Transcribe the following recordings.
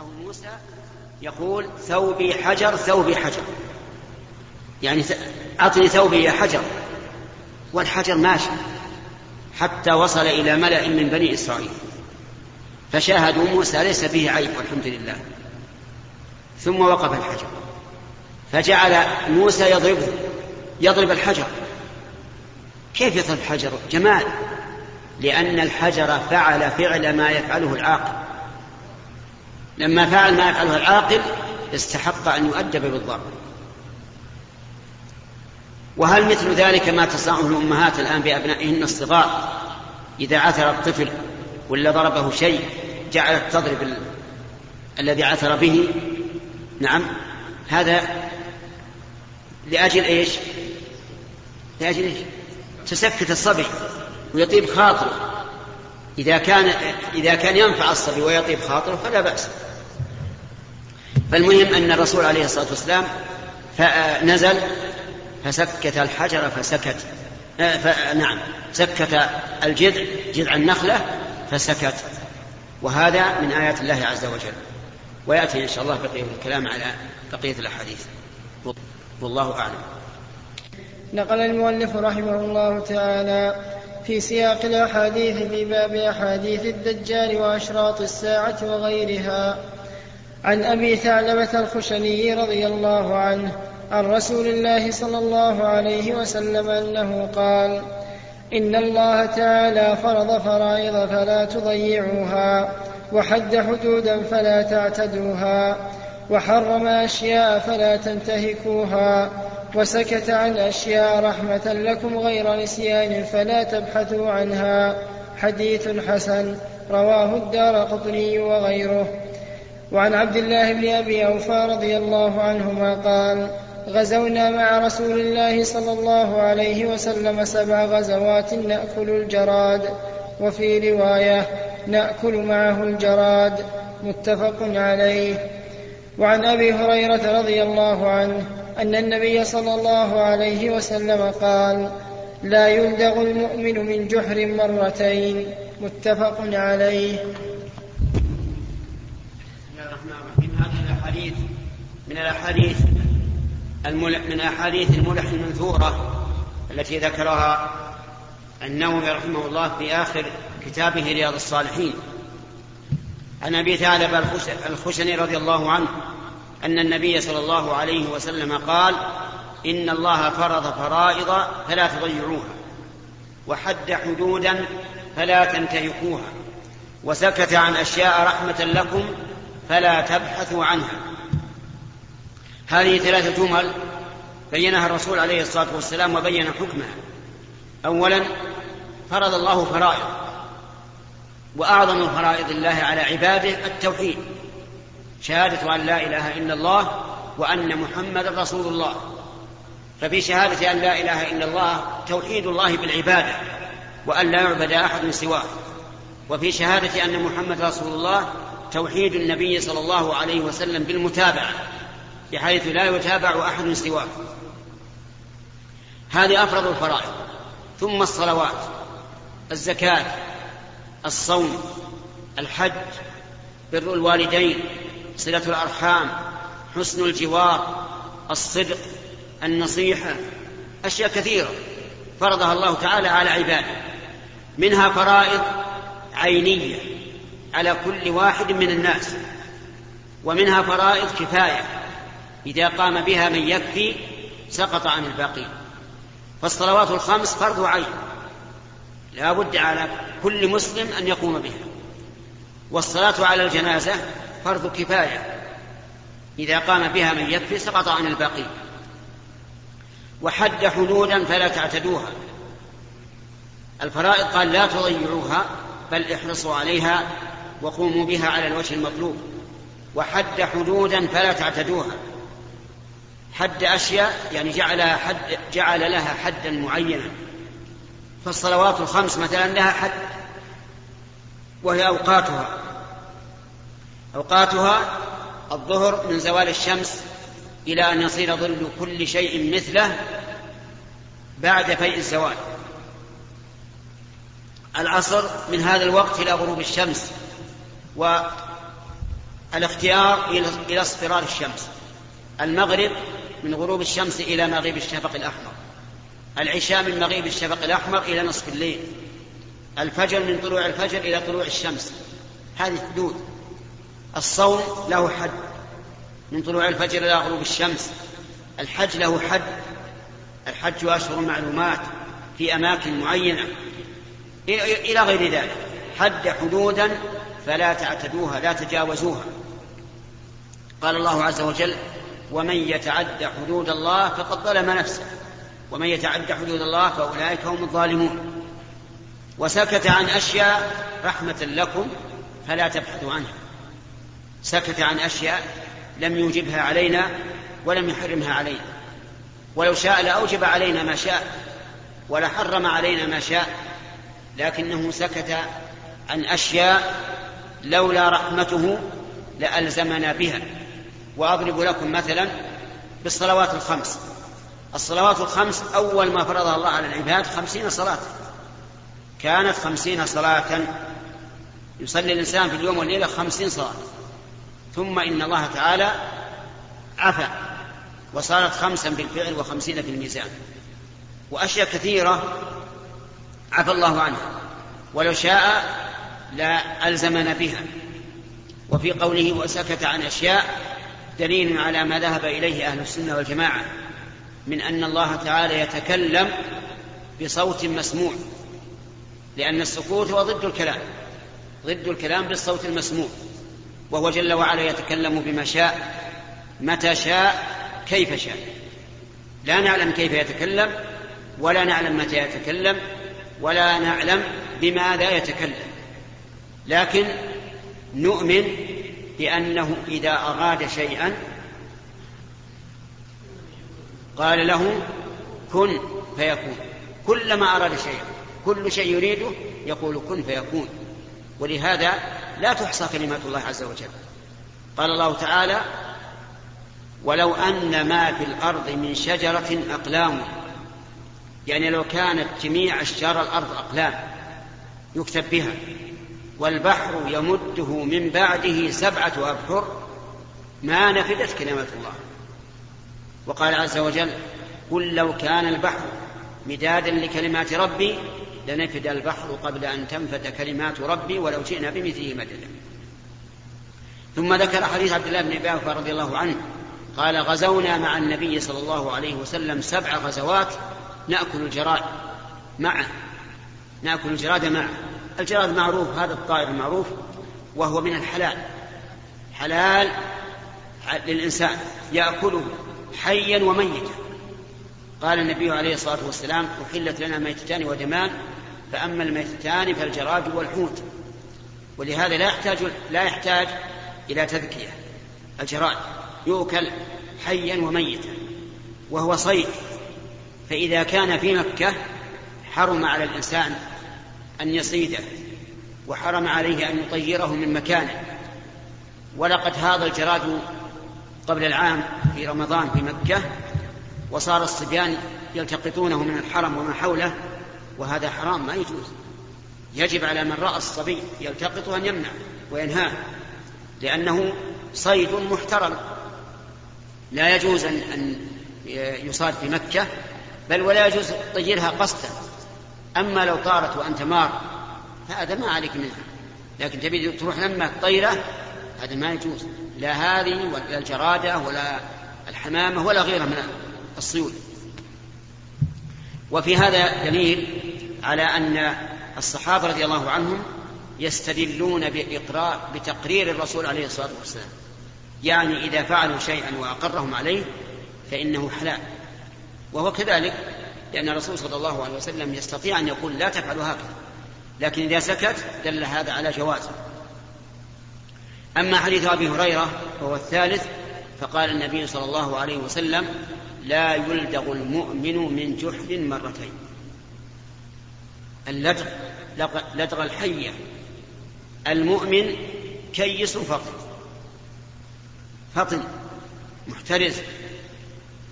موسى يقول ثوبي حجر ثوبي حجر. يعني أعطني ثوبي يا حجر. والحجر ماشي. حتى وصل إلى ملأ من بني إسرائيل. فشاهدوا موسى ليس فيه عيب والحمد لله. ثم وقف الحجر. فجعل موسى يضربه يضرب الحجر. كيف يضرب الحجر؟ جمال. لأن الحجر فعل فعل ما يفعله العاقل. لما فعل ما يفعله العاقل استحق أن يؤدب بالضرب وهل مثل ذلك ما تصنعه الأمهات الآن بأبنائهن الصغار؟ إذا عثر الطفل ولا ضربه شيء جعلت تضرب ال... الذي عثر به. نعم. هذا لأجل إيش؟ لأجل إيش؟ تسكت الصبي ويطيب خاطره. إذا كان إذا كان ينفع الصبي ويطيب خاطره فلا بأس. فالمهم أن الرسول عليه الصلاة والسلام نزل فسكت الحجر فسكت آه، نعم سكت الجذع جذع النخلة فسكت. وهذا من آيات الله عز وجل. ويأتي إن شاء الله بقية الكلام على بقية الأحاديث. والله أعلم. نقل المؤلف رحمه الله تعالى في سياق الأحاديث في باب أحاديث الدجال وأشراط الساعة وغيرها. عن أبي ثعلبة الخشني رضي الله عنه عن رسول الله صلى الله عليه وسلم أنه قال إن الله تعالى فرض فرائض فلا تضيعوها وحد حدودا فلا تعتدوها وحرم أشياء فلا تنتهكوها وسكت عن أشياء رحمة لكم غير نسيان فلا تبحثوا عنها. حديث حسن رواه الدار قطني وغيره. وعن عبد الله بن أبي أوفى رضي الله عنهما قال غزونا مع رسول الله صلى الله عليه وسلم سبع غزوات نأكل الجراد وفي رواية نأكل معه الجراد متفق عليه. وعن أبي هريرة رضي الله عنه أن النبي صلى الله عليه وسلم قال لا يلدغ المؤمن من جحر مرتين. متفق عليه. هذه الاحاديث من الأحاديث من أحاديث الملح المنثورة التي ذكرها النووي رحمه الله في آخر كتابه رياض الصالحين. عن أبي ثعلب الخشني رضي الله عنه أن النبي صلى الله عليه وسلم قال إن الله فرض فرائض فلا تضيعوها وحد حدودا فلا تنتهكوها وسكت عن أشياء رحمة لكم فلا تبحثوا عنها. هذه ثلاثة جمل بينها الرسول عليه الصلاة والسلام وبين حكمها. أولا فرض الله فرائض وأعظم فرائض الله على عباده التوحيد. شهادة أن لا إله إلا الله وأن محمدا رسول الله. ففي شهادة أن لا إله إلا الله توحيد الله بالعبادة وأن لا يعبد أحد سواه. وفي شهادة أن محمد رسول الله توحيد النبي صلى الله عليه وسلم بالمتابعة بحيث لا يتابع أحد سواه. هذه أفرض الفرائض. ثم الصلوات الزكاة الصوم الحج بر الوالدين صلة الأرحام حسن الجوار الصدق النصيحة أشياء كثيرة فرضها الله تعالى على عباده. منها فرائض عينية على كل واحد من الناس ومنها فرائض كفاية إذا قام بها من يكفي سقط عن الباقي فالصلوات الخمس فرض عين لا بد على كل مسلم أن يقوم بها. والصلاة على الجنازة فرض كفاية. إذا قام بها من يكفي سقط عن الباقي وحد حدودا فلا تعتدوها. الفرائض قال لا تضيعوها بل احرصوا عليها وقوموا بها على الوجه المطلوب. وحد حدودا فلا تعتدوها. حد أشياء يعني جعل حد جعل لها حدا معينا. فالصلوات الخمس مثلا لها حد وهي أوقاتها. أوقاتها الظهر من زوال الشمس إلى أن يصير ظل كل شيء مثله بعد فيء الزوال. العصر من هذا الوقت إلى غروب الشمس الاختيار إلى اصفرار الشمس. المغرب من غروب الشمس إلى مغيب الشفق الأحمر. العشاء من مغيب الشفق الأحمر إلى نصف الليل. الفجر من طلوع الفجر إلى طلوع الشمس. هذه حدود. الصوم له حد. من طلوع الفجر إلى غروب الشمس الحج له حد. الحج أشهر معلومات في أماكن معينة. إلى غير ذلك. حد حدودا فلا تعتدوها لا تجاوزوها. قال الله عز وجل ومن يتعد حدود الله فقد ظلم نفسه. ومن يتعد حدود الله فأولئك هم الظالمون. وسكت عن أشياء رحمة لكم فلا تبحثوا عنها. سكت عن أشياء لم يوجبها علينا ولم يحرمها علينا. ولو شاء لأوجب علينا ما شاء ولحرم علينا ما شاء لكنه سكت عن أشياء لولا رحمته لألزمنا بها. وأضرب لكم مثلا بالصلوات الخمس. الصلوات الخمس أول ما فرضها الله على العباد خمسين صلاة. كانت خمسين صلاة. يصلي الإنسان في اليوم والليلة خمسين صلاة. ثم إن الله تعالى عفى وصارت خمسا بالفعل وخمسين في الميزان. وأشياء كثيرة عفى الله عنها ولو شاء لا ألزمنا بها. وفي قوله وسكت عن أشياء دليل على ما ذهب إليه أهل السنة والجماعة من أن الله تعالى يتكلم بصوت مسموع. لأن السكوت هو ضد الكلام. ضد الكلام بالصوت المسموع. وهو جل وعلا يتكلم بما شاء متى شاء كيف شاء. لا نعلم كيف يتكلم ولا نعلم متى يتكلم ولا نعلم بماذا يتكلم. لكن نؤمن بأنه إذا أراد شيئا قال له كن فيكون. كلما أراد شيئا كل شيء يريده يقول كن فيكون. ولهذا لا تحصى كلمات الله عز وجل. قال الله تعالى ولو أن ما في الأرض من شجرة أقلام. يعني لو كانت جميع أشجار الأرض أقلام يكتب بها والبحر يمده من بعده سبعة أبحر ما نفدت كلمات الله. وقال عز وجل قل لو كان البحر مدادا لكلمات ربي لنفد البحر قبل أن تنفد كلمات ربي ولو جئنا بمثله مددا. ثم ذكر حديث عبد الله بن عباس رضي الله عنه قال غزونا مع النبي صلى الله عليه وسلم سبع غزوات نأكل الجراد معه نأكل الجراد معه الجراد معروف هذا الطائر المعروف وهو من الحلال. حلال للإنسان يأكله حيا وميتا. قال النبي عليه الصلاة والسلام أحلت لنا ميتتان ودمان فأما الميتتان فالجراد والحوت. ولهذا لا يحتاج لا يحتاج إلى تذكية. الجراد يؤكل حيا وميتا وهو صيد. فإذا كان في مكة حرم على الإنسان أن يصيده وحرم عليه أن يطيره من مكانه. ولقد هذا الجراد قبل العام في رمضان في مكة وصار الصبيان يلتقطونه من الحرم وما حوله وهذا حرام ما يجوز. يجب على من رأى الصبي يلتقطه أن يمنع وينهاه لأنه صيد محترم. لا يجوز أن يصاد في مكة بل ولا يجوز تطيرها قصدا. أما لو طارت وأنت مار فهذا ما عليك منها. لكن تبي تروح لما طيرة هذا ما يجوز. لا هذه ولا الجرادة ولا الحمامة ولا غيرها من الصيود. وفي هذا دليل على أن الصحابة رضي الله عنهم يستدلون بإقرار بتقرير الرسول عليه الصلاة والسلام. يعني إذا فعلوا شيئا وأقرهم عليه فإنه حلال. وهو كذلك لأن الرسول صلى الله عليه وسلم يستطيع أن يقول لا تفعلوا هكذا. لكن إذا سكت دل هذا على جوازه أما حديث أبي هريرة وهو الثالث فقال النبي صلى الله عليه وسلم لا يلدغ المؤمن من جحر مرتين. اللدغ لدغ الحية. المؤمن كيس فطن فطن محترز.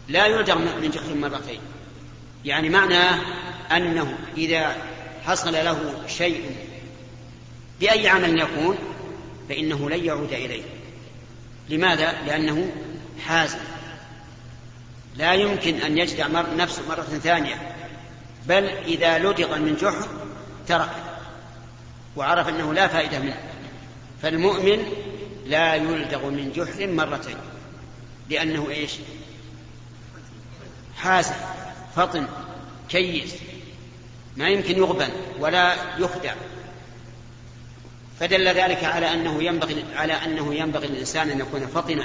لا يلدغ من جحر مرتين. يعني معناه أنه إذا حصل له شيء بأي عمل يكون فإنه لن يعود إليه. لماذا؟ لأنه حازم. لا يمكن أن يجدع نفسه مرة ثانية. بل إذا لدغ من جحر ترك وعرف أنه لا فائدة منه. فالمؤمن لا يلدغ من جحر مرتين. لأنه إيش؟ حازم فطن كيس. ما يمكن يغبن ولا يخدع. فدل ذلك على أنه ينبغي على أنه ينبغي للإنسان أن يكون فطنا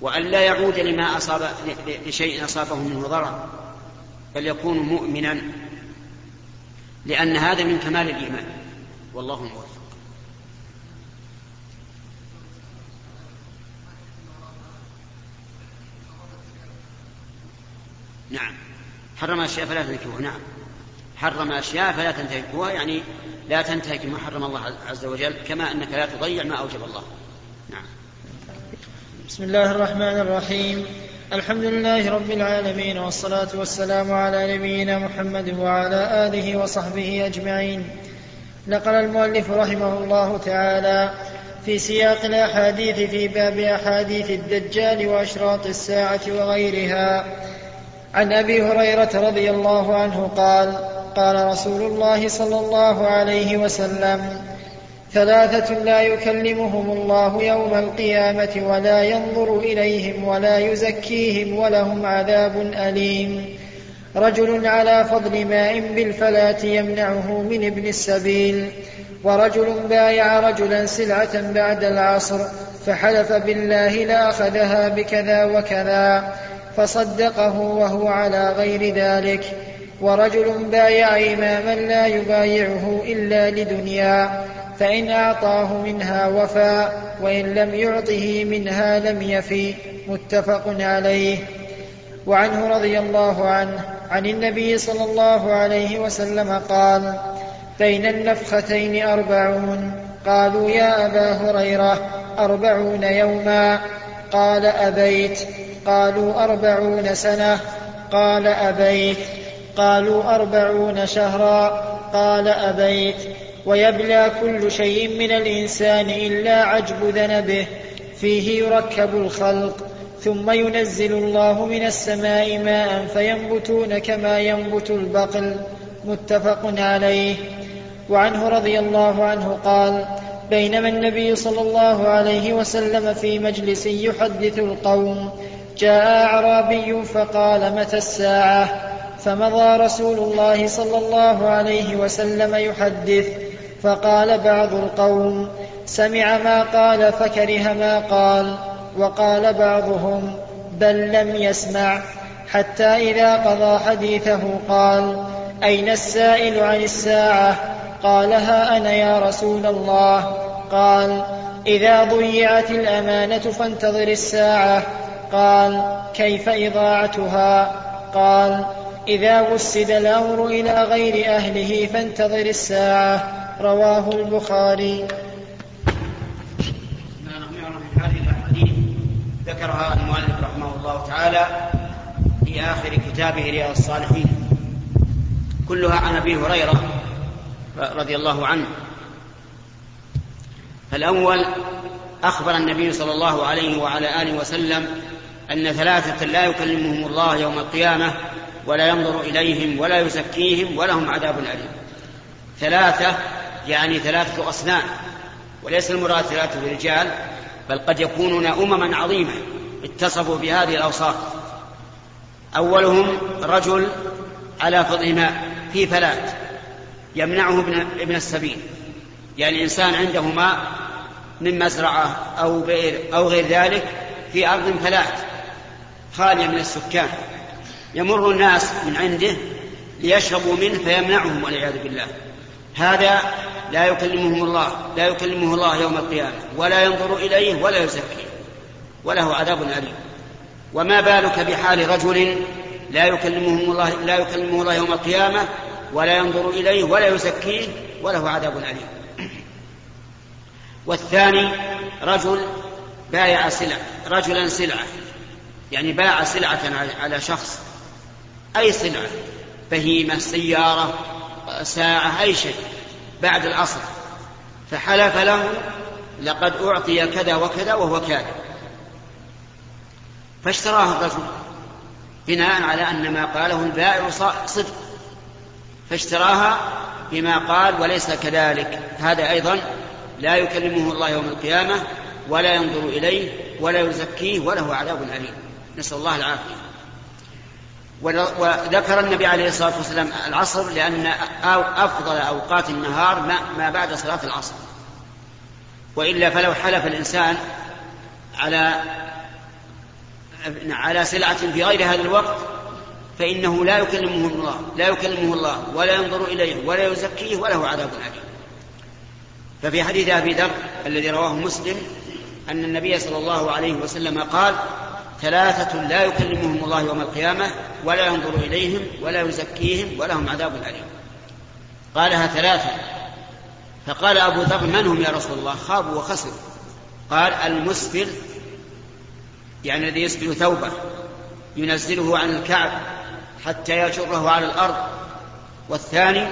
وأن لا يعود لما أصاب لشيء أصابه منه ضرر بل يكون مؤمنا لأن هذا من كمال الإيمان. والله موفق. نعم. حرم أشياء فلا تنكحوها نعم. حرم أشياء فلا تنتهكوها يعني لا تنتهك ما حرم الله عز وجل كما أنك لا تضيع ما أوجب الله. نعم. بسم الله الرحمن الرحيم. الحمد لله رب العالمين والصلاة والسلام على نبينا محمد وعلى آله وصحبه أجمعين. نقل المؤلف رحمه الله تعالى في سياق الأحاديث في باب أحاديث الدجال وأشراط الساعة وغيرها. عن أبي هريرة رضي الله عنه قال قال رسول الله صلى الله عليه وسلم ثلاثة لا يكلمهم الله يوم القيامة ولا ينظر إليهم ولا يزكيهم ولهم عذاب أليم. رجل على فضل ماء بالفلاة يمنعه من ابن السبيل ورجل بايع رجلا سلعة بعد العصر فحلف بالله لأخذها بكذا وكذا فصدقه وهو على غير ذلك. ورجل بايع إماما لا يبايعه إلا لدنيا فإن أعطاه منها وفى وإن لم يعطه منها لم يفي متفق عليه. وعنه رضي الله عنه عن النبي صلى الله عليه وسلم قال بين النفختين أربعون. قالوا يا أبا هريرة أربعون يوما. قال أبيت. قالوا أربعون سنة. قال أبيت. قالوا أربعون شهرا. قال أبيت ويبلى كل شيء من الإنسان إلا عجب ذنبه. فيه يركب الخلق ثم ينزل الله من السماء ماء فينبتون كما ينبت البقل. متفق عليه. وعنه رضي الله عنه قال بينما النبي صلى الله عليه وسلم في مجلس يحدث القوم جاء أعرابي فقال متى الساعة؟ فمضى رسول الله صلى الله عليه وسلم يحدث فقال بعض القوم سمع ما قال فكره ما قال. وقال بعضهم بل لم يسمع. حتى إذا قضى حديثه قال أين السائل عن الساعة؟ قال ها أنا يا رسول الله. قال إذا ضيعت الأمانة فانتظر الساعة. قال كيف إضاعتها؟ قال إذا وسد الأمر إلى غير أهله فانتظر الساعة. رواه البخاري. هذه الاحاديث ذكرها المؤلف رحمه الله تعالى في آخر كتابه رياض الصالحين. كلها عن أبي هريرة رضي الله عنه. فالاول أخبر النبي صلى الله عليه وعلى آله وسلم أن ثلاثة لا يكلمهم الله يوم القيامة ولا ينظر إليهم ولا يزكيهم ولهم عذاب أليم. ثلاثة يعني ثلاثة أصنام. وليس المراد ثلاثة رجال بل قد يكونون أمما عظيمة اتصفوا بهذه الأوصاف. أولهم رجل على فضل ماء في فلاة يمنعه ابن السبيل. يعني إنسان عنده ماء من مزرعة أو بئر أو غير ذلك في أرض فلاة خالية من السكان. يمر الناس من عنده ليشربوا منه فيمنعهم والعياذ بالله. هذا لا يكلمهم الله لا يكلمه الله يوم القيامة ولا ينظر إليه ولا يزكيه وله عذاب أليم. وما بالك بحال رجل لا يكلمهم الله لا يكلمه الله يوم القيامة ولا ينظر إليه ولا يزكيه وله عذاب أليم. والثاني رجل بايع سلعة رجلا سلعة يعني باع سلعة على شخص أي سلعة بهيمة سيارة ساعة أي شيء بعد العصر فحلف له لقد أعطي كذا وكذا وهو كاذب. فاشتراها الرجل بناء على أن ما قاله البائع صدق. فاشتراها بما قال وليس كذلك. هذا أيضا لا يكلمه الله يوم القيامة ولا ينظر إليه ولا يزكيه وله عذاب أليم. نسأل الله العافية. وذكر النبي عليه الصلاة والسلام العصر لأن أفضل أوقات النهار ما بعد صلاة العصر. وإلا فلو حلف الإنسان على على سلعة في غير هذا الوقت فإنه لا يكلمه الله لا يكلمه الله ولا ينظر إليه ولا يزكيه وله عذاب أليم. ففي حديث أبي ذر الذي رواه مسلم أن النبي صلى الله عليه وسلم قال ثلاثة لا يكلمهم الله يوم القيامة ولا ينظر إليهم ولا يزكيهم ولهم عذاب أليم. قالها ثلاثة. فقال أبو ذر من هم يا رسول الله؟ خابوا وخسروا. قال المسبل يعني الذي يسبل ثوبه ينزله عن الكعب حتى يجره على الأرض. والثاني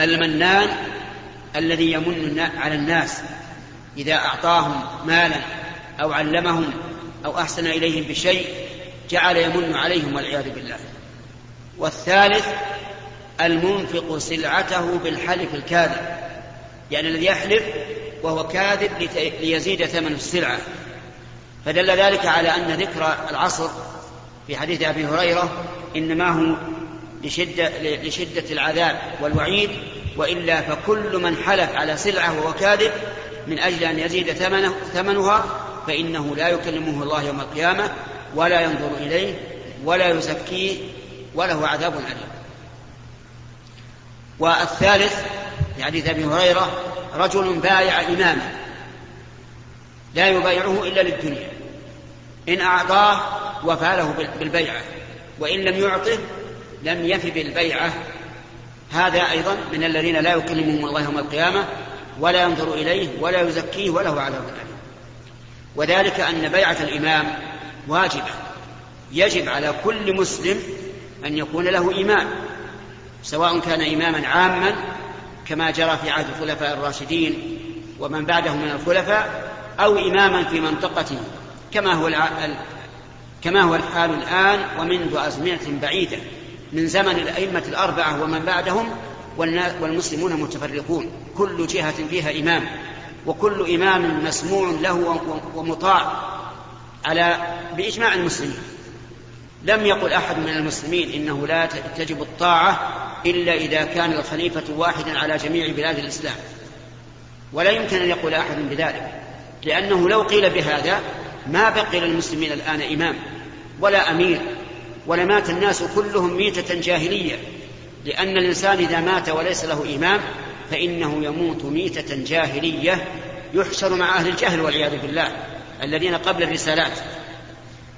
المنان الذي يمن على الناس إذا أعطاهم مالا أو علمهم أو أحسن إليهم بشيء جعل يمن عليهم والعياذ بالله. والثالث المنفق سلعته بالحلف الكاذب. يعني الذي يحلف وهو كاذب ليزيد ثمن السلعة. فدل ذلك على أن ذكر العصر في حديث أبي هريرة إنما هو لشدة, لشدة العذاب والوعيد وإلا فكل من حلف على سلعة وهو كاذب من أجل أن يزيد ثمنه ثمنها فإنه لا يكلمه الله يوم القيامة ولا ينظر إليه ولا يزكيه وله عذاب أليم. والثالث في حديث أبي هريرة رجل بايع إماما لا يبايعه إلا للدنيا. إن أعطاه وفى له بالبيعة وإن لم يعطه لم يف بالبيعة. هذا أيضا من الذين لا يكلمهم الله يوم القيامة ولا ينظر إليه ولا يزكيه وله عذاب أليم. وذلك أن بيعة الإمام واجبة. يجب على كل مسلم أن يكون له إمام سواء كان إماما عاما كما جرى في عهد الخلفاء الراشدين ومن بعدهم من الخلفاء أو إماما في منطقته كما هو كما هو الحال الآن ومنذ أزمنة بعيدة من زمن الأئمة الأربعة ومن بعدهم والمسلمون متفرقون. كل جهة فيها إمام. وكل إمام مسموع له ومطاع على بإجماع المسلمين. لم يقل أحد من المسلمين إنه لا تجب الطاعة إلا إذا كان الخليفة واحدا على جميع بلاد الإسلام. ولا يمكن أن يقول أحد بذلك لأنه لو قيل بهذا ما بقي للمسلمين الآن إمام ولا أمير ولمات الناس كلهم ميتة جاهلية لأن الإنسان إذا مات وليس له إمام فإنه يموت ميتة جاهلية يحشر مع أهل الجهل والعياذ بالله الذين قبل الرسالات.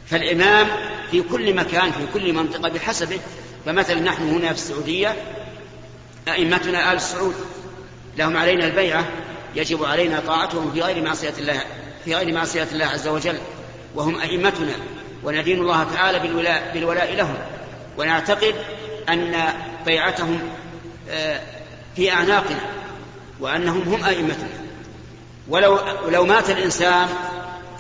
فالإمام في كل مكان في كل منطقة بحسبه. فمثلا نحن هنا في السعودية أئمتنا آل السعود لهم علينا البيعة يجب علينا طاعتهم في غير معصية الله في غير معصية الله عز وجل. وهم أئمتنا وندين الله تعالى بالولاء, بالولاء لهم. ونعتقد أن بيعتهم آه، في أعناقنا وأنهم هم أئمتنا. ولو لو مات الإنسان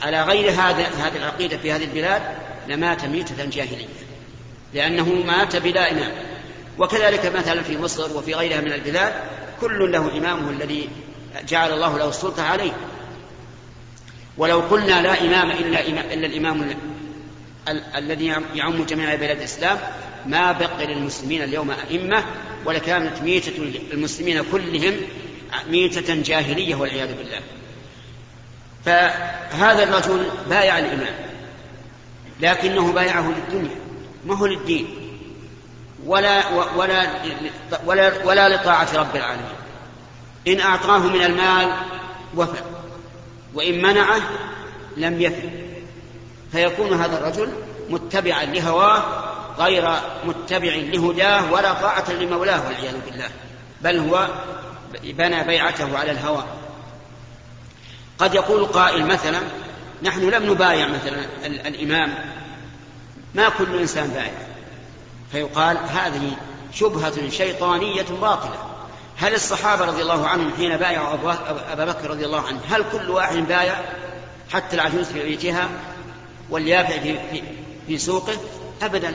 على غير هذا هذه العقيدة في هذه البلاد لمات ميتة جاهلية لأنه مات بلا إمام. وكذلك مثلا في مصر وفي غيرها من البلاد كل له إمامه الذي جعل الله له السلطة عليه. ولو قلنا لا إمام إلا, إلا الإمام الذي يعم جميع بلاد الإسلام ما بقي للمسلمين اليوم أئمة ولكانت ميتة المسلمين كلهم ميتة جاهلية والعياذ بالله. فهذا الرجل بايع الإمام لكنه بايعه للدنيا ما هو للدين ولا ولا ولا, ولا لطاعة رب العالمين. إن أعطاه من المال وفى وإن منعه لم يفي فيكون هذا الرجل متبعا لهواه غير متبع لهداه ولا طاعة لمولاه والعياذ بالله. بل هو بنى بيعته على الهوى. قد يقول قائل مثلا نحن لم نبايع مثلا الإمام. ما كل إنسان بايع. فيقال هذه شبهة شيطانية باطلة. هل الصحابة رضي الله عنهم حين بايعوا أبا بكر رضي الله عنه هل كل واحد بايع حتى العجوز في بيتها واليافع في, في, في سوقه؟ أبدا.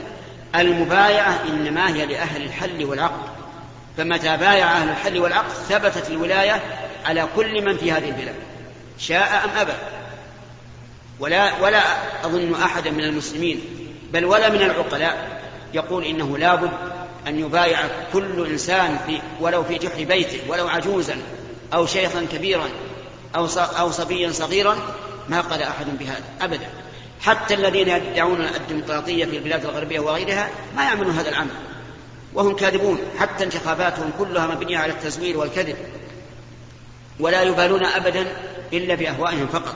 المبايعة إنما هي لأهل الحل والعقد. فمتى بايع أهل الحل والعقد ثبتت الولاية على كل من في هذه البلاد شاء أم أبى. ولا ولا أظن أحدا من المسلمين بل ولا من العقلاء يقول إنه لابد أن يبايع كل إنسان في ولو في جحر بيته ولو عجوزا أو شيخا كبيرا أو أو صبيا صغيرا ما قال أحد بهذا أبدا. حتى الذين يدعون الديمقراطية في البلاد الغربية وغيرها ما يعملون هذا العمل. وهم كاذبون. حتى انتخاباتهم كلها مبنية على التزوير والكذب. ولا يبالون أبدا إلا بأهوائهم فقط.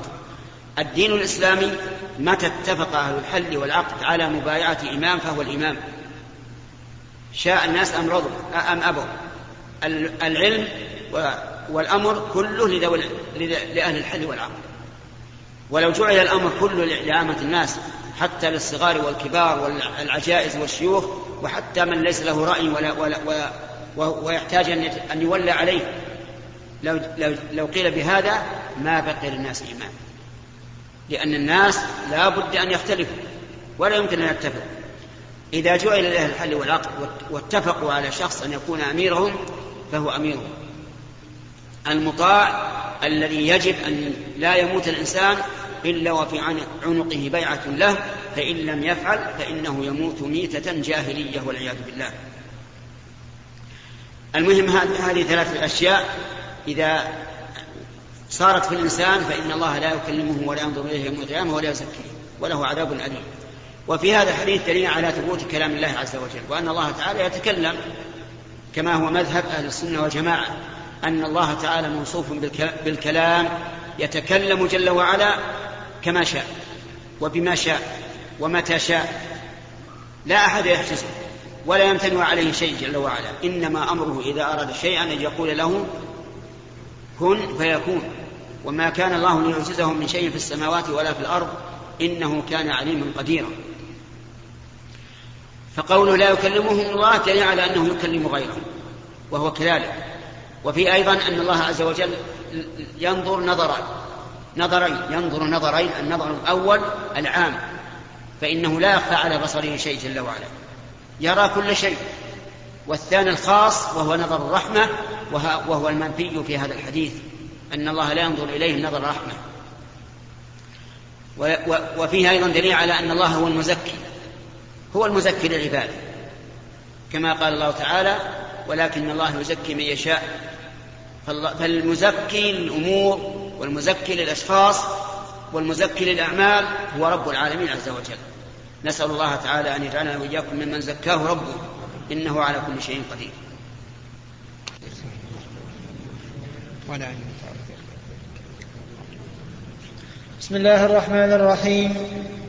الدين الإسلامي متى اتفق أهل الحل والعقد على مبايعة إمام فهو الإمام. شاء الناس أم رضوا؟ أم أبوا؟ العلم والأمر كله لأهل الحل والعقد. ولو جعل الأمر كله لعامة الناس حتى للصغار والكبار والعجائز والشيوخ وحتى من ليس له رأي ولا ولا ولا ويحتاج أن يولى عليه. لو, لو, لو قيل بهذا ما بقي للناس إيمان. لأن الناس لا بد أن يختلفوا ولا يمكن أن يتفقوا. إذا جعل له الحل والعقد واتفقوا على شخص أن يكون أميرهم فهو أميرهم. المطاع الذي يجب أن لا يموت الإنسان إلا وفي عنقه بيعة له فإن لم يفعل فإنه يموت ميتة جاهلية والعياذ بالله. المهم هذه ثلاثة أشياء. إذا صارت في الإنسان فإن الله لا يكلمه ولا ينظر إليه يوم القيامة ولا يزكيه وله عذاب أليم. وفي هذا الحديث دليل على ثبوت كلام الله عز وجل وأن الله تعالى يتكلم كما هو مذهب أهل السنة والجماعة أن الله تعالى موصوف بالكلام يتكلم جل وعلا كما شاء وبما شاء ومتى شاء لا أحد يحجزه ولا يمتنع عليه شيء جل وعلا. إنما أمره إذا أراد شيئا أن يقول له كن فيكون. وما كان الله ليعجزه من شيء في السماوات ولا في الأرض إنه كان عليما قديرا. فقوله لا يكلمهم الله دليل على أنه يكلم غيره وهو كذلك. وفي أيضا أن الله عز وجل ينظر نظرا نظرين ينظر نظرين النظر الأول العام فإنه لا يخفى على بصره شيء جل وعلا. يرى كل شيء. والثاني الخاص وهو نظر الرحمة وهو المنفي في هذا الحديث أن الله لا ينظر إليه نظر رحمة. وفيه أيضا دليل على أن الله هو المزكي. هو المزكي للعباد. كما قال الله تعالى ولكن الله يزكي من يشاء. فالمزكي للأمور والمزكي للأشخاص والمزكي للأعمال هو رب العالمين عز وجل. نسأل الله تعالى أن يجعلنا وإياكم ممن زكاه ربه إنه على كل شيء قدير. بسم الله الرحمن الرحيم.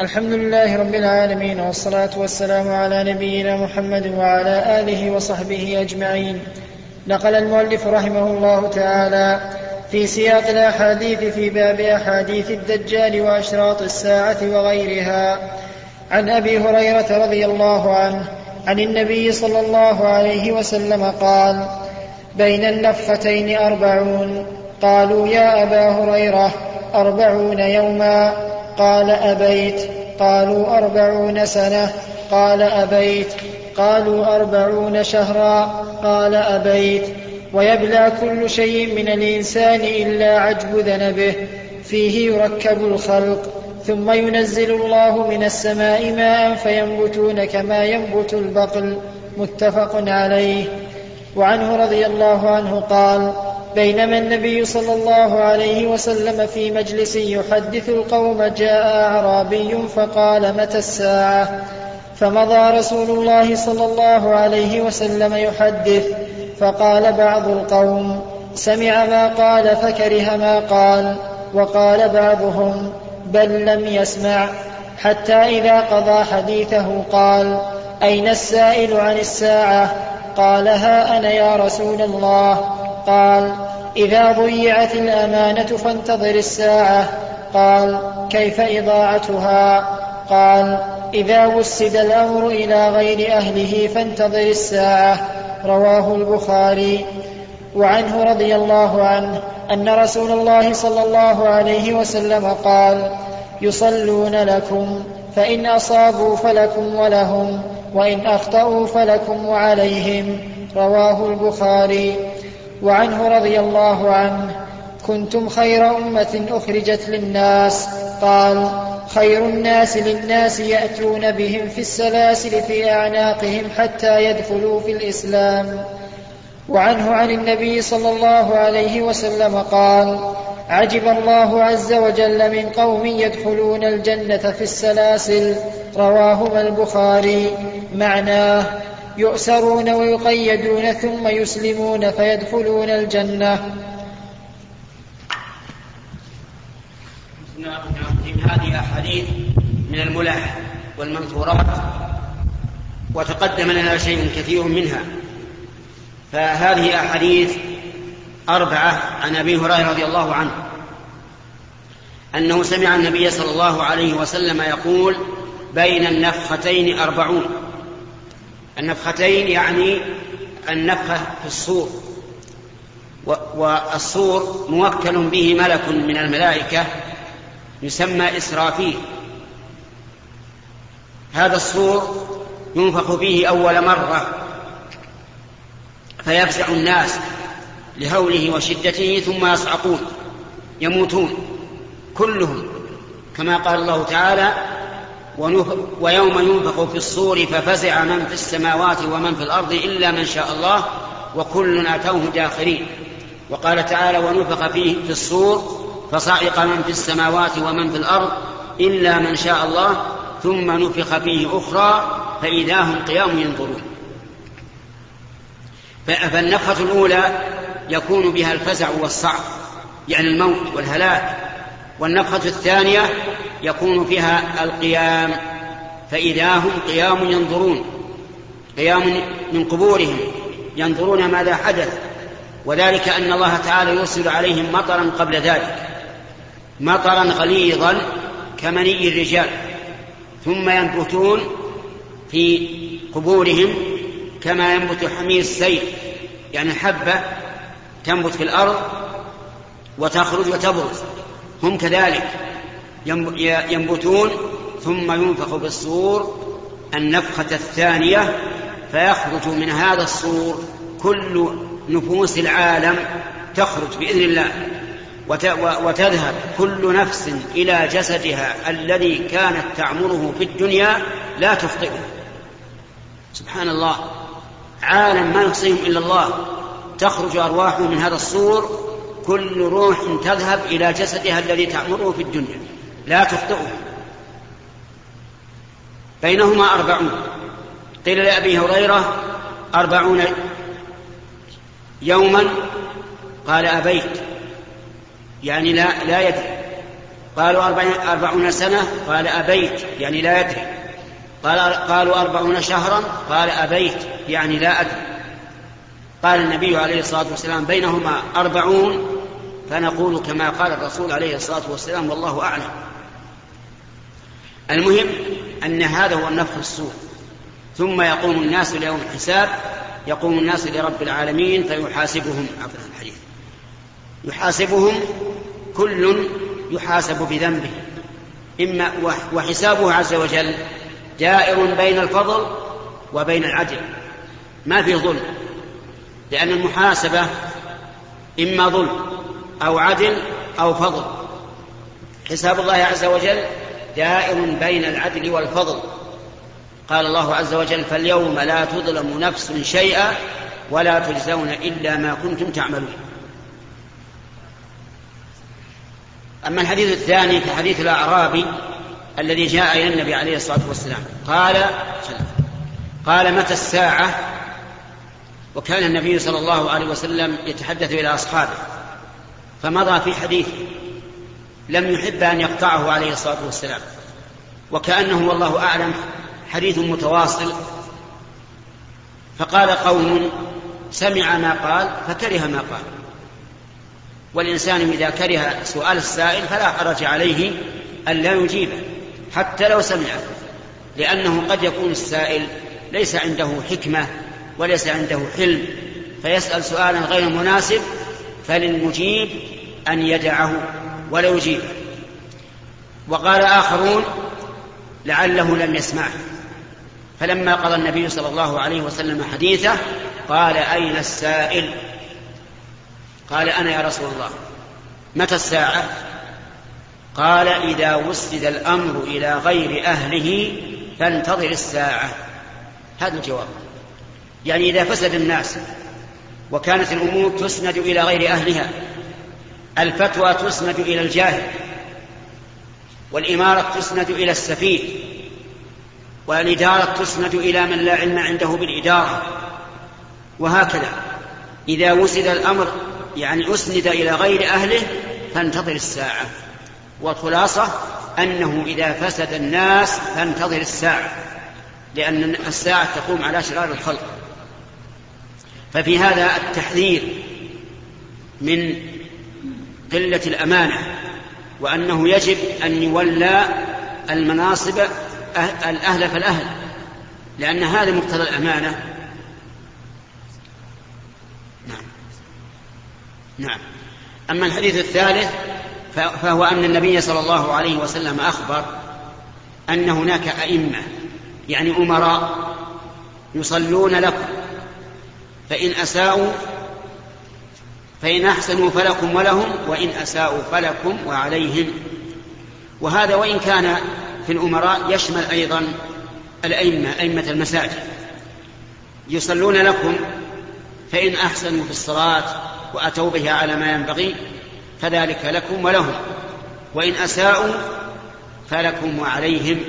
الحمد لله رب العالمين والصلاة والسلام على نبينا محمد وعلى آله وصحبه أجمعين. نقل المؤلف رحمه الله تعالى في سياق الأحاديث في باب أحاديث الدجال وأشراط الساعة وغيرها. عن أبي هريرة رضي الله عنه عن النبي صلى الله عليه وسلم قال بين النفتين أربعون. قالوا يا أبا هريرة أربعون يوما. قال أبيت. قالوا أربعون سنة. قال أبيت. قالوا أربعون شهرا. قال أبيت. ويبلى كل شيء من الإنسان إلا عجب ذنبه فيه يركب الخلق ثم ينزل الله من السماء ماء فينبتون كما ينبت البقل متفق عليه. وعنه رضي الله عنه قال بينما النبي صلى الله عليه وسلم في مجلس يحدث القوم جاء أعرابي فقال متى الساعة؟ فمضى رسول الله صلى الله عليه وسلم يحدث فقال بعض القوم سمع ما قال فكره ما قال وقال بعضهم بل لم يسمع حتى إذا قضى حديثه قال أين السائل عن الساعة؟ قال ها أنا يا رسول الله. قال إذا ضيعت الأمانة فانتظر الساعة. قال كيف إضاعتها؟ قال إذا وسد الأمر إلى غير أهله فانتظر الساعة. رواه البخاري. وعنه رضي الله عنه أن رسول الله صلى الله عليه وسلم قال يصلون لكم فإن أصابوا فلكم ولهم وإن أخطأوا فلكم وعليهم. رواه البخاري. وعنه رضي الله عنه كنتم خير أمة أخرجت للناس. قال خير الناس للناس يأتون بهم في السلاسل في أعناقهم حتى يدخلوا في الإسلام. وعنه عن النبي صلى الله عليه وسلم قال عجب الله عز وجل من قوم يدخلون الجنة في السلاسل. رواهما البخاري. معناه يؤسرون ويقيدون ثم يسلمون فيدخلون الجنة. أحاديث من الملح والمنثورات وتقدم لنا شيء كثير منها. فهذه أحاديث أربعة عن أبي هريرة رضي الله عنه. أنه سمع النبي صلى الله عليه وسلم يقول بين النفختين أربعون. النفختين يعني النفخة في الصور والصور موكل به ملك من الملائكة يسمى إسرافيل. هذا الصور ينفخ فيه أول مرة فيفزع الناس لهوله وشدته ثم يصعقون يموتون كلهم كما قال الله تعالى ويوم ينفخ في الصور ففزع من في السماوات ومن في الأرض إلا من شاء الله وكل أتوه داخرين وقال تعالى ونفخ فيه في الصور فصعق من في السماوات ومن في الأرض إلا من شاء الله ثم نفخ فيه أخرى فإذا هم قيام ينظرون. فالنفخة الأولى يكون بها الفزع والصعق يعني الموت والهلاك. والنفخة الثانية يكون فيها القيام فإذا هم قيام ينظرون. قيام من قبورهم ينظرون ماذا حدث. وذلك أن الله تعالى يرسل عليهم مطرا قبل ذلك. مطرا غليظا كمني الرجال ثم ينبتون في قبورهم كما ينبت حمير السيل. يعني حبة تنبت في الأرض وتخرج وتبرز. هم كذلك ينبتون ثم ينفخ بالصور النفخة الثانية فيخرج من هذا الصور كل نفوس العالم تخرج بإذن الله. وتذهب كل نفس إلى جسدها الذي كانت تعمره في الدنيا لا تخطئه سبحان الله عالم ما يحصيهم إلا الله. تخرج أرواحهم من هذا الصور كل روح تذهب إلى جسدها الذي تعمره في الدنيا. لا تخطئه بينهما أربعون. قيل لأبي هريرة أربعون يوما. قال أبيت. يعني لا لا يدري. قالوا أربعون سنة قال أبيت يعني لا يدري. قال قالوا أربعون شهرا قال أبيت يعني لا أدري. قال النبي عليه الصلاة والسلام بينهما أربعون فنقول كما قال الرسول عليه الصلاة والسلام والله أعلم. المهم أن هذا هو النفخ السور. ثم يقوم الناس ليوم الحساب يقوم الناس لرب العالمين فيحاسبهم. عفوا الحديث. يحاسبهم كل يحاسب بذنبه. إما وحسابه عز وجل دائر بين الفضل وبين العدل. ما في ظلم. لأن المحاسبة إما ظلم أو عدل أو فضل. حساب الله عز وجل دائر بين العدل والفضل. قال الله عز وجل فاليوم لا تظلم نفس شيئا ولا تجزون إلا ما كنتم تعملون. أما الحديث الثاني في حديث الأعرابي الذي جاء إلى النبي عليه الصلاة والسلام. قال قال متى الساعة؟ وكان النبي صلى الله عليه وسلم يتحدث إلى أصحابه فمضى في حديث لم يحب أن يقطعه عليه الصلاة والسلام. وكأنه والله أعلم حديث متواصل. فقال قوم سمع ما قال فكره ما قال. والإنسان إذا كره سؤال السائل فلا حرج عليه أن لا يجيبه حتى لو سمعه لأنه قد يكون السائل ليس عنده حكمة وليس عنده حلم فيسأل سؤالا غير مناسب فللمجيب أن يدعه ولا يجيبه. وقال آخرون لعله لم يسمعه. فلما قضى النبي صلى الله عليه وسلم حديثه قال أين السائل؟ قال أنا يا رسول الله. متى الساعة؟ قال إذا وسد الأمر إلى غير أهله فانتظر الساعة. هذا الجواب. يعني إذا فسد الناس وكانت الأمور تسند إلى غير أهلها الفتوى تسند إلى الجاهل والإمارة تسند إلى السفيه والإدارة تسند إلى من لا علم عنده بالإدارة وهكذا. إذا وسد الأمر يعني أسند إلى غير أهله فانتظر الساعة. والخلاصة أنه إذا فسد الناس فانتظر الساعة لأن الساعة تقوم على شرار الخلق. ففي هذا التحذير من قلة الأمانة وأنه يجب أن يولى المناصب الأهل فالأهل لأن هذا مقتضى الأمانة. نعم. أما الحديث الثالث فهو أن النبي صلى الله عليه وسلم أخبر أن هناك أئمة يعني أمراء يصلون لكم فإن أساءوا فإن أحسنوا فلكم ولهم وإن أساءوا فلكم وعليهم. وهذا وإن كان في الأمراء يشمل أيضا الأئمة أئمة المساجد. يصلون لكم فإن أحسنوا في الصلاة وأتوا بها على ما ينبغي فذلك لكم ولهم. وإن أساءوا فلكم وعليهم.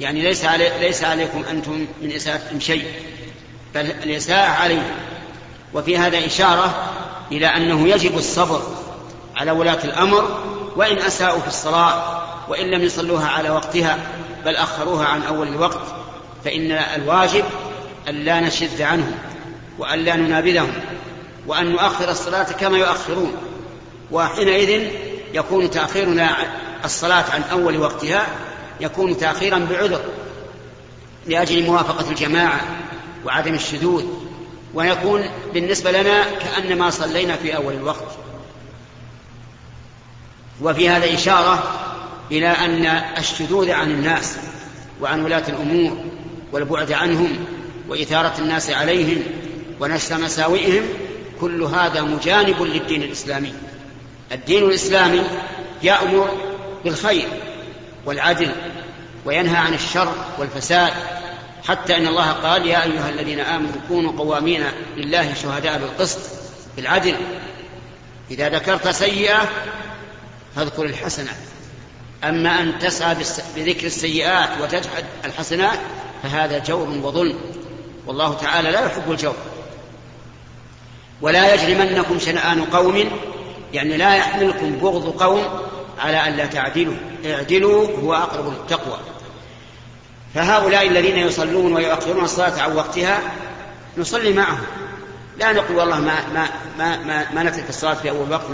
يعني ليس علي ليس عليكم أنتم من إساءتهم شيء بل الإساءة عليهم. وفي هذا إشارة إلى أنه يجب الصبر على ولاة الأمر وإن أساءوا في الصلاة وإن لم يصلوها على وقتها بل أخروها عن أول الوقت فإن الواجب أن لا نشد عنهم وأن لا ننابذهم. وأن نؤخر الصلاة كما يؤخرون وحينئذ يكون تأخيرنا الصلاة عن أول وقتها يكون تأخيرا بعذر لأجل موافقة الجماعة وعدم الشذوذ ويكون بالنسبة لنا كأنما صلينا في أول الوقت. وفي هذا إشارة إلى أن الشذوذ عن الناس وعن ولاة الأمور والبعد عنهم وإثارة الناس عليهم ونشر مساوئهم كل هذا مجانب للدين الإسلامي. الدين الإسلامي يأمر بالخير والعدل وينهى عن الشر والفساد. حتى إن الله قال يا أيها الذين آمنوا كونوا قوامين لله شهداء بالقسط بالعدل. إذا ذكرت سيئة فاذكر الحسنه أما أن تسعى بذكر السيئات وتجحد الحسنات فهذا جور وظلم. والله تعالى لا يحب الجور. ولا يجرمنكم شنآن قوم يعني لا يحملكم بغض قوم على أن لا تعدلوا. اعدلوا هو أقرب للتقوى. فهؤلاء الذين يصلون ويؤخرون الصلاة عن وقتها نصلي معهم. لا نقول والله ما ما ما ما, ما نترك الصلاة في أول وقت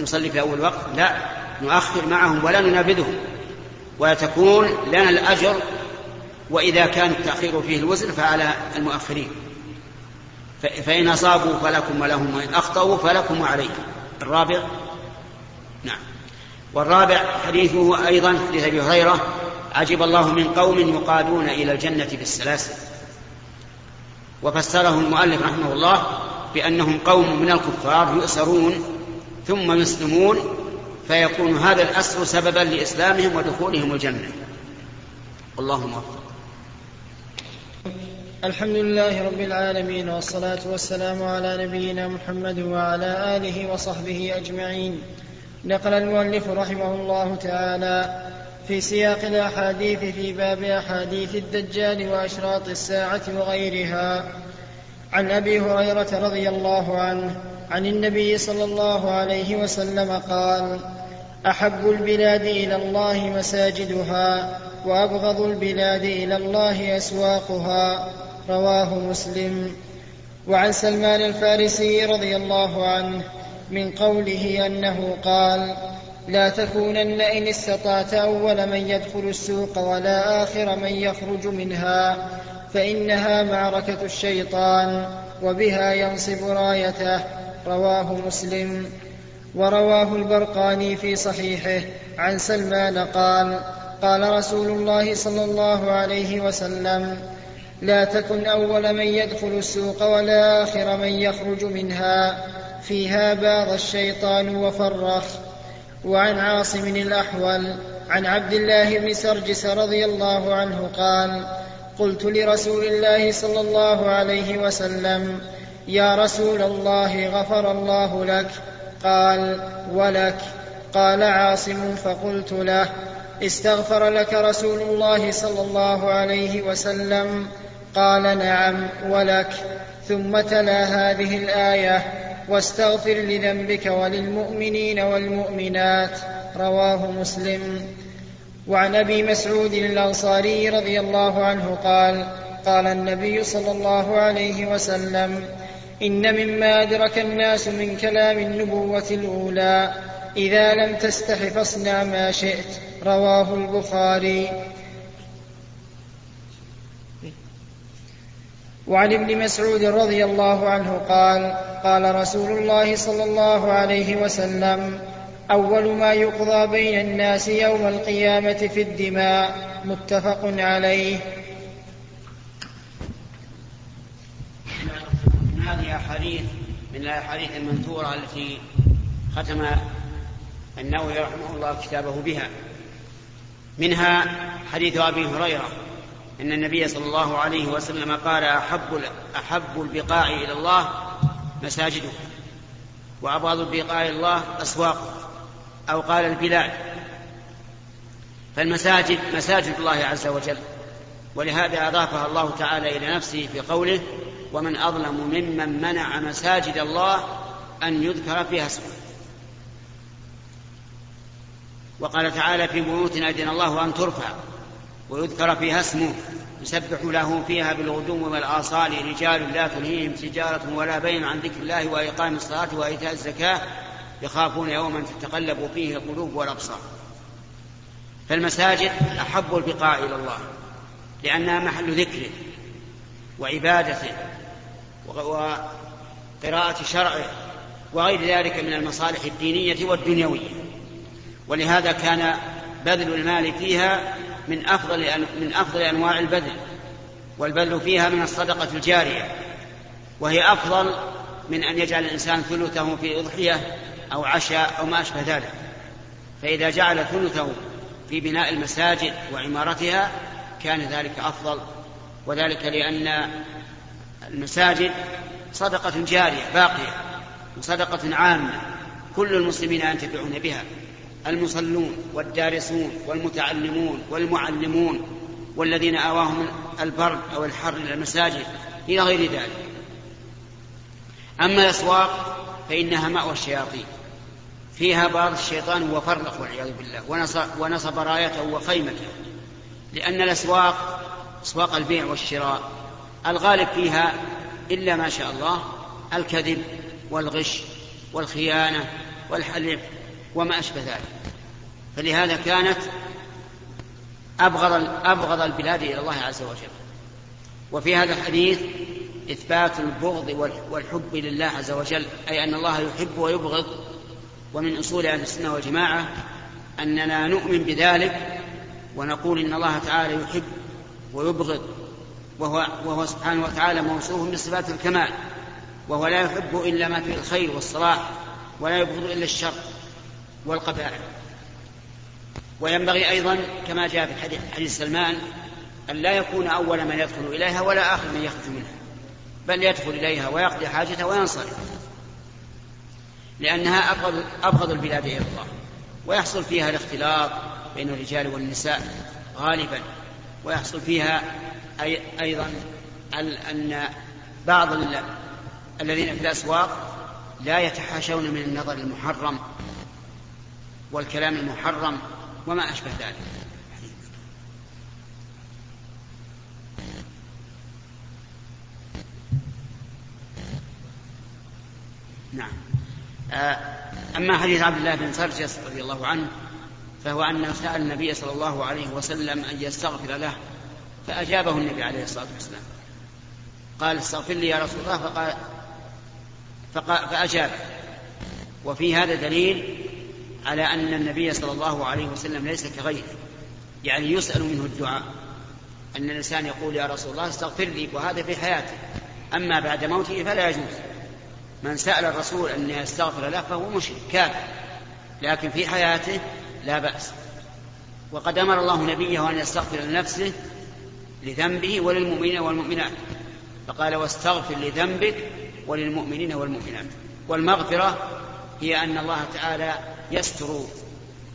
نصلي في أول وقت لا. نؤخر معهم ولا ننابذهم. وتكون لنا الأجر وإذا كان التأخير فيه الوزن فعلى المؤخرين. فإن أصابوا فلكم ولهم وإن أخطأوا فلكم وعليهم الرابع نعم. والرابع حديثه أيضا حديث أبي هريرة عجب الله من قوم يقادون إلى الجنة بالسلاسل. وفسره المؤلف رحمه الله بأنهم قوم من الكفار يؤسرون ثم يسلمون فيكون هذا الأسر سببا لإسلامهم ودخولهم الجنة. اللهم موفق. الحمد لله رب العالمين والصلاة والسلام على نبينا محمد وعلى آله وصحبه أجمعين. نقل المؤلف رحمه الله تعالى في سياق الأحاديث في باب أحاديث الدجال وأشراط الساعة وغيرها. عن أبي هريرة رضي الله عنه عن النبي صلى الله عليه وسلم قال أحب البلاد إلى الله مساجدها وأبغض البلاد إلى الله أسواقها. رواه مسلم. وعن سلمان الفارسي رضي الله عنه من قوله أنه قال لا تكونن إن استطعت أول من يدخل السوق ولا آخر من يخرج منها فإنها معركة الشيطان وبها ينصب رايته. رواه مسلم. ورواه البرقاني في صحيحه عن سلمان قال قال رسول الله صلى الله عليه وسلم لا تكن أول من يدخل السوق ولا اخر من يخرج منها. فيها باض الشيطان وفرخ. وعن عاصم الأحول عن عبد الله بن سرجس رضي الله عنه قال قلت لرسول الله صلى الله عليه وسلم يا رسول الله غفر الله لك. قال ولك. قال عاصم فقلت له استغفر لك رسول الله صلى الله عليه وسلم. قال نعم ولك ثم تلا هذه الآية واستغفر لذنبك وللمؤمنين والمؤمنات. رواه مسلم. وعن أبي مسعود الأنصاري رضي الله عنه قال قال النبي صلى الله عليه وسلم إن مما أدرك الناس من كلام النبوة الأولى إذا لم تستح فاصنع ما شئت. رواه البخاري. وعن ابن مسعود رضي الله عنه قال قال رسول الله صلى الله عليه وسلم أول ما يقضى بين الناس يوم القيامة في الدماء متفق عليه. هذه احاديث من الأحاديث المنثورة التي ختم النووي رحمه الله كتابه بها. منها حديث أبي هريرة إن النبي صلى الله عليه وسلم قال أحب أحب البقاع إلى الله مساجده وأبغض البقاع إلى الله اسواق أو قال البلاد. فالمساجد مساجد الله عز وجل ولهذا أضافها الله تعالى إلى نفسه في قوله ومن أظلم ممن منع مساجد الله أن يذكر فيها اسمه وقال تعالى في بيوت أذن الله أن ترفع. ويذكر فيها اسمه يسبح له فيها بالغدو والآصال رجال لا تلهيهم تجارة ولا بين عن ذكر الله وإقام الصلاة وإيتاء الزكاة يخافون يوما تتقلب فيه القلوب والأبصار. فالمساجد أحب البقاع إلى الله لأنها محل ذكره وعبادته وقراءة شرعه وغير ذلك من المصالح الدينية والدنيوية. ولهذا كان بذل المال فيها من أفضل من أفضل أنواع البذل والبذل فيها من الصدقة الجارية وهي أفضل من أن يجعل الإنسان ثلثه في أضحية أو عشاء أو ما أشبه ذلك. فإذا جعل ثلثه في بناء المساجد وعمارتها كان ذلك أفضل وذلك لأن المساجد صدقة جارية باقية وصدقة عامة كل المسلمين ينتفعون بها. المصلون والدارسون والمتعلمون والمعلمون والذين آواهم البرد أو الحر إلى المساجد إلى غير ذلك. أما الأسواق فإنها مأوى الشياطين. فيها بعض الشيطان وفرق والعياذ بالله. ونصب, رايته وخيمته. لأن الأسواق أسواق البيع والشراء. الغالب فيها إلا ما شاء الله الكذب والغش والخيانة والحلف وما أشبه ذلك. فلهذا كانت أبغض أبغض البلاد إلى الله عز وجل. وفي هذا الحديث إثبات البغض والحب لله عز وجل أي أن الله يحب ويبغض. ومن أصول أهل السنة والجماعة أننا نؤمن بذلك ونقول إن الله تعالى يحب ويبغض وهو, وهو سبحانه وتعالى موصوف بصفات الكمال. وهو لا يحب إلا ما فيه الخير والصلاح ولا يبغض إلا الشر. والقبائل. وينبغي أيضا كما جاء في حديث, سلمان أن لا يكون أول من يدخل إليها ولا آخر من يخرج منها بل يدخل إليها ويقضي حاجته وينصرف لأنها أبغض, أبغض البلاد إلى الله ويحصل فيها الاختلاط بين الرجال والنساء غالبا ويحصل فيها أي أيضا أن بعض الذين في الأسواق لا يتحاشون من النظر المحرم والكلام المحرم وما أشبه ذلك. نعم. آه، أما حديث عبد الله بن سرجس رضي الله عنه فهو أنه سأل النبي صلى الله عليه وسلم أن يستغفر له فأجابه النبي عليه الصلاة والسلام. قال استغفر لي يا رسول الله. فقال فأجاب. وفي هذا دليل على أن النبي صلى الله عليه وسلم ليس كغيره. يعني يسأل منه الدعاء. أن الإنسان يقول يا رسول الله استغفر لي وهذا في حياته. أما بعد موته فلا يجوز. من سأل الرسول أن يستغفر له فهو مشرك كافر. لكن في حياته لا بأس. وقد أمر الله نبيه أن يستغفر لنفسه لذنبه وللمؤمنين والمؤمنات. فقال واستغفر لذنبك وللمؤمنين والمؤمنات. والمغفرة هي أن الله تعالى يستر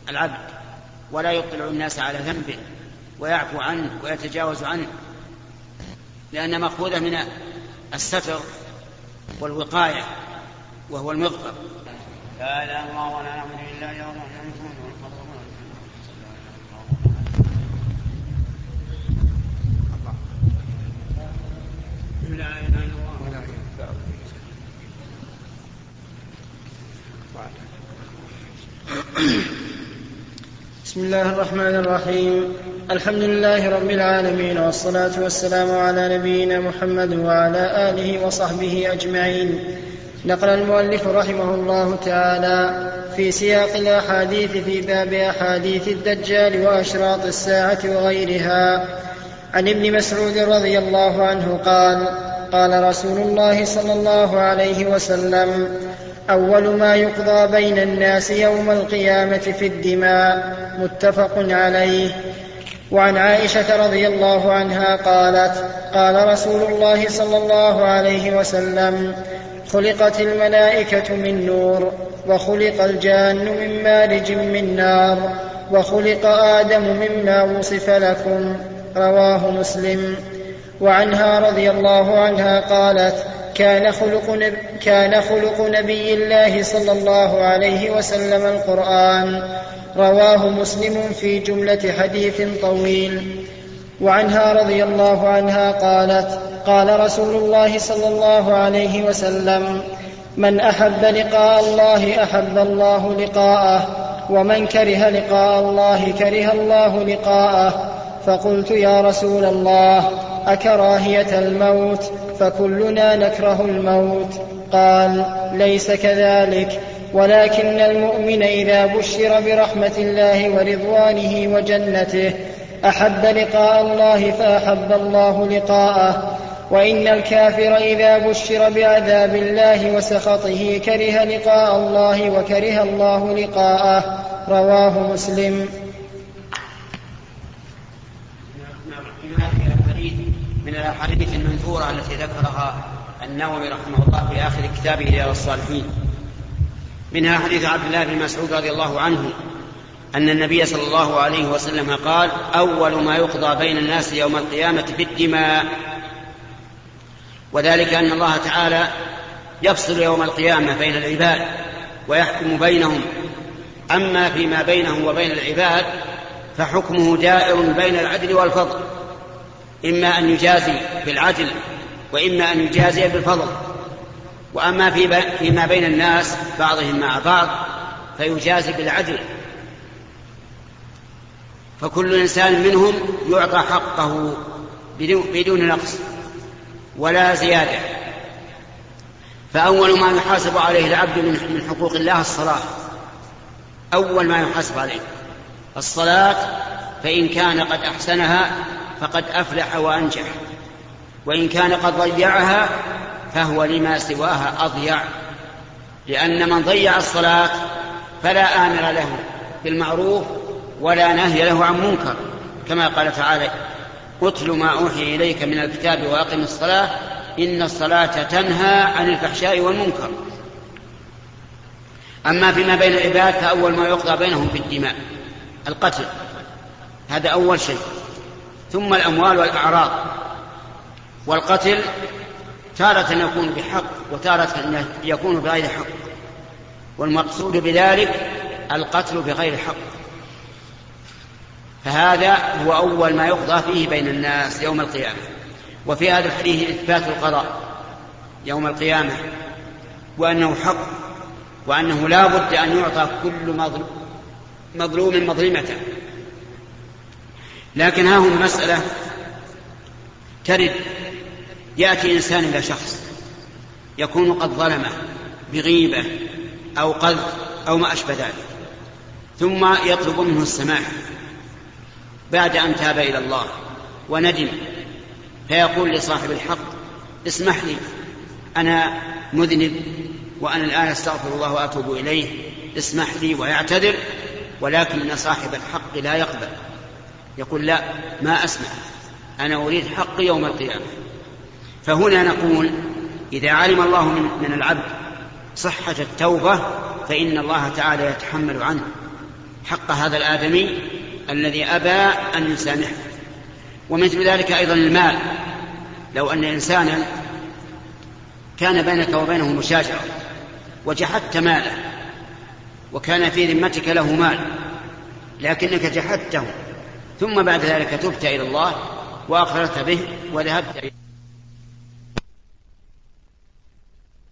العبد ولا يطلع الناس على ذنبه ويعفو عنه ويتجاوز عنه لأن مأخوذة من الستر والوقاية وهو المغفر لا إله إلا الله ولا إلا لا إله إلا الله بسم الله الرحمن الرحيم. الحمد لله رب العالمين والصلاة والسلام على نبينا محمد وعلى آله وصحبه أجمعين. نقل المؤلف رحمه الله تعالى في سياق الأحاديث في باب أحاديث الدجال وأشراط الساعة وغيرها. عن ابن مسعود رضي الله عنه قال قال رسول الله صلى الله عليه وسلم أول ما يقضى بين الناس يوم القيامة في الدماء متفق عليه. وعن عائشة رضي الله عنها قالت قال رسول الله صلى الله عليه وسلم خلقت الملائكة من نور وخلق الجان من مارج من نار وخلق آدم مما وصف لكم رواه مسلم. وعنها رضي الله عنها قالت كان خلق. كان خلق نبي الله صلى الله عليه وسلم القرآن رواه مسلم في جملة حديث طويل وعنها رضي الله عنها قالت قال رسول الله صلى الله عليه وسلم من أحب لقاء الله أحب الله لقاءه ومن كره لقاء الله كره الله لقاءه فقلت يا رسول الله أكراهية الموت فكلنا نكره الموت. قال ليس كذلك. ولكن المؤمن إذا بشر برحمة الله ورضوانه وجنته أحب لقاء الله فأحب الله لقاءه. وإن الكافر إذا بشر بعذاب الله وسخطه كره لقاء الله وكره الله لقاءه. رواه مسلم. من الأحاديث المنثورة التي ذكرها النووي رحمه الله في آخر كتابه رياض الصالحين. منها حديث عبد الله بن مسعود رضي الله عنه أن النبي صلى الله عليه وسلم قال أول ما يقضى بين الناس يوم القيامة في الدماء وذلك أن الله تعالى يفصل يوم القيامة بين العباد ويحكم بينهم. أما فيما بينه وبين العباد فحكمه دائر بين العدل والفضل. إما أن يجازي بالعدل وإما أن يجازي بالفضل. وأما في فيما بين الناس بعضهم مع بعض فيجازي بالعدل. فكل إنسان منهم يعطى حقه بدون نقص ولا زيادة. فأول ما يحاسب عليه العبد من حقوق الله الصلاة. أول ما يحاسب عليه الصلاة فإن كان قد أحسنها فقد أفلح وأنجح. وإن كان قد ضيعها فهو لما سواها أضيع. لأن من ضيع الصلاة فلا آمر له بالمعروف ولا نهي له عن منكر. كما قال تعالى أتل ما أوحي إليك من الكتاب وأقم الصلاة إن الصلاة تنهى عن الفحشاء والمنكر. أما فيما بين العباد فأول ما يقضى بينهم بالدماء القتل. هذا أول شيء. ثم الأموال والأعراض والقتل تارة يكون بحق وتارة يكون بغير حق والمقصود بذلك القتل بغير حق فهذا هو أول ما يقضى فيه بين الناس يوم القيامة وفي هذا الحديث إثبات القضاء يوم القيامة وأنه حق وأنه لا بد أن يعطى كل مظلوم مظلمته لكن ها هنا مسألة ترد. يأتي إنسان إلى شخص يكون قد ظلمه بغيبة أو قذف أو ما أشبه ذلك ثم يطلب منه السماح بعد أن تاب إلى الله وندم فيقول لصاحب الحق اسمح لي أنا مذنب وأنا الآن أستغفر الله وأتوب إليه اسمح لي ويعتذر ولكن صاحب الحق لا يقبل. يقول لا ما أسمح أنا أريد حق يوم القيامة. فهنا نقول إذا علم الله من, من العبد صحة التوبة فإن الله تعالى يتحمل عنه حق هذا الآدمي الذي أبى أن يسامحه. ومثل ذلك أيضا المال. لو أن إنسانا كان بينك وبينه مشاجرة وجحدت ماله وكان في ذمتك له مال لكنك جحدته ثم بعد ذلك تبت إلى الله وأقررت به وذهبت إليه